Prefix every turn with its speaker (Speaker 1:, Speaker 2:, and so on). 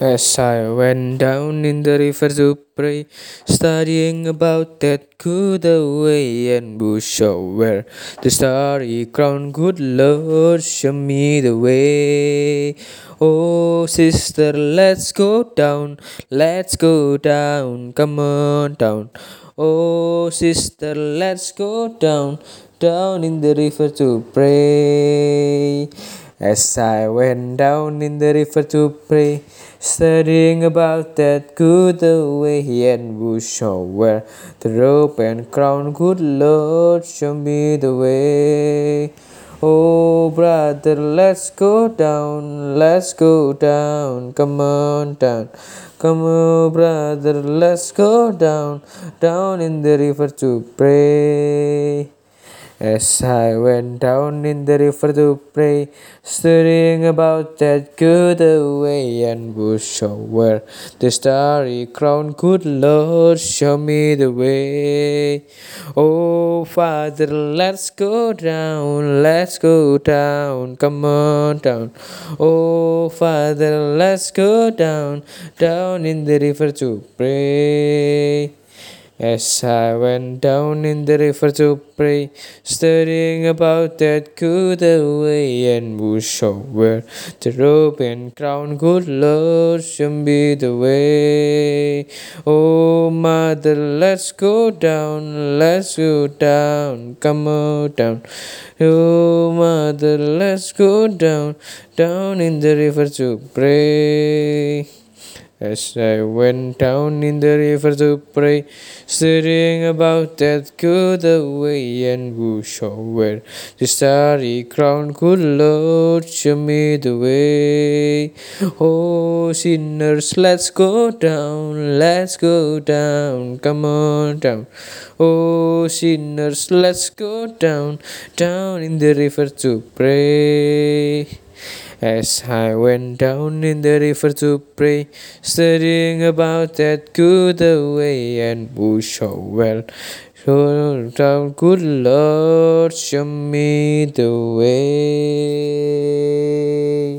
Speaker 1: As I went down in the river to pray, studying about that good away and bush where the starry crown, good Lord, show me the way. Oh, sister, let's go down, let's go down, come on down. Oh, sister, let's go down, down in the river to pray. As I went down in the river to pray, studying about that good away and bush where the rope and crown, good Lord, show me the way. Oh, brother, let's go down, let's go down, come on down. Come on, brother, let's go down, down in the river to pray. As I went down in the river to pray, studying about that good way and bush where the starry crown, good Lord, show me the way. Oh, Father, let's go down, let's go down, come on down. Oh, Father, let's go down, down in the river to pray. As I went down in the river to pray, studying about that good way and where the robe and crown, good Lord, should be the way. Oh, mother, let's go down, let's go down, come on down. Oh, mother, let's go down, down in the river to pray. As I went down in the river to pray, studying about that good away and bush where the starry crown, good Lord, show me the way. Oh, sinners, let's go down, let's go down, come on down. Oh, sinners, let's go down, down in the river to pray. As I went down in the river to pray, studying about that good way and bush well. So down, good Lord, show me the way.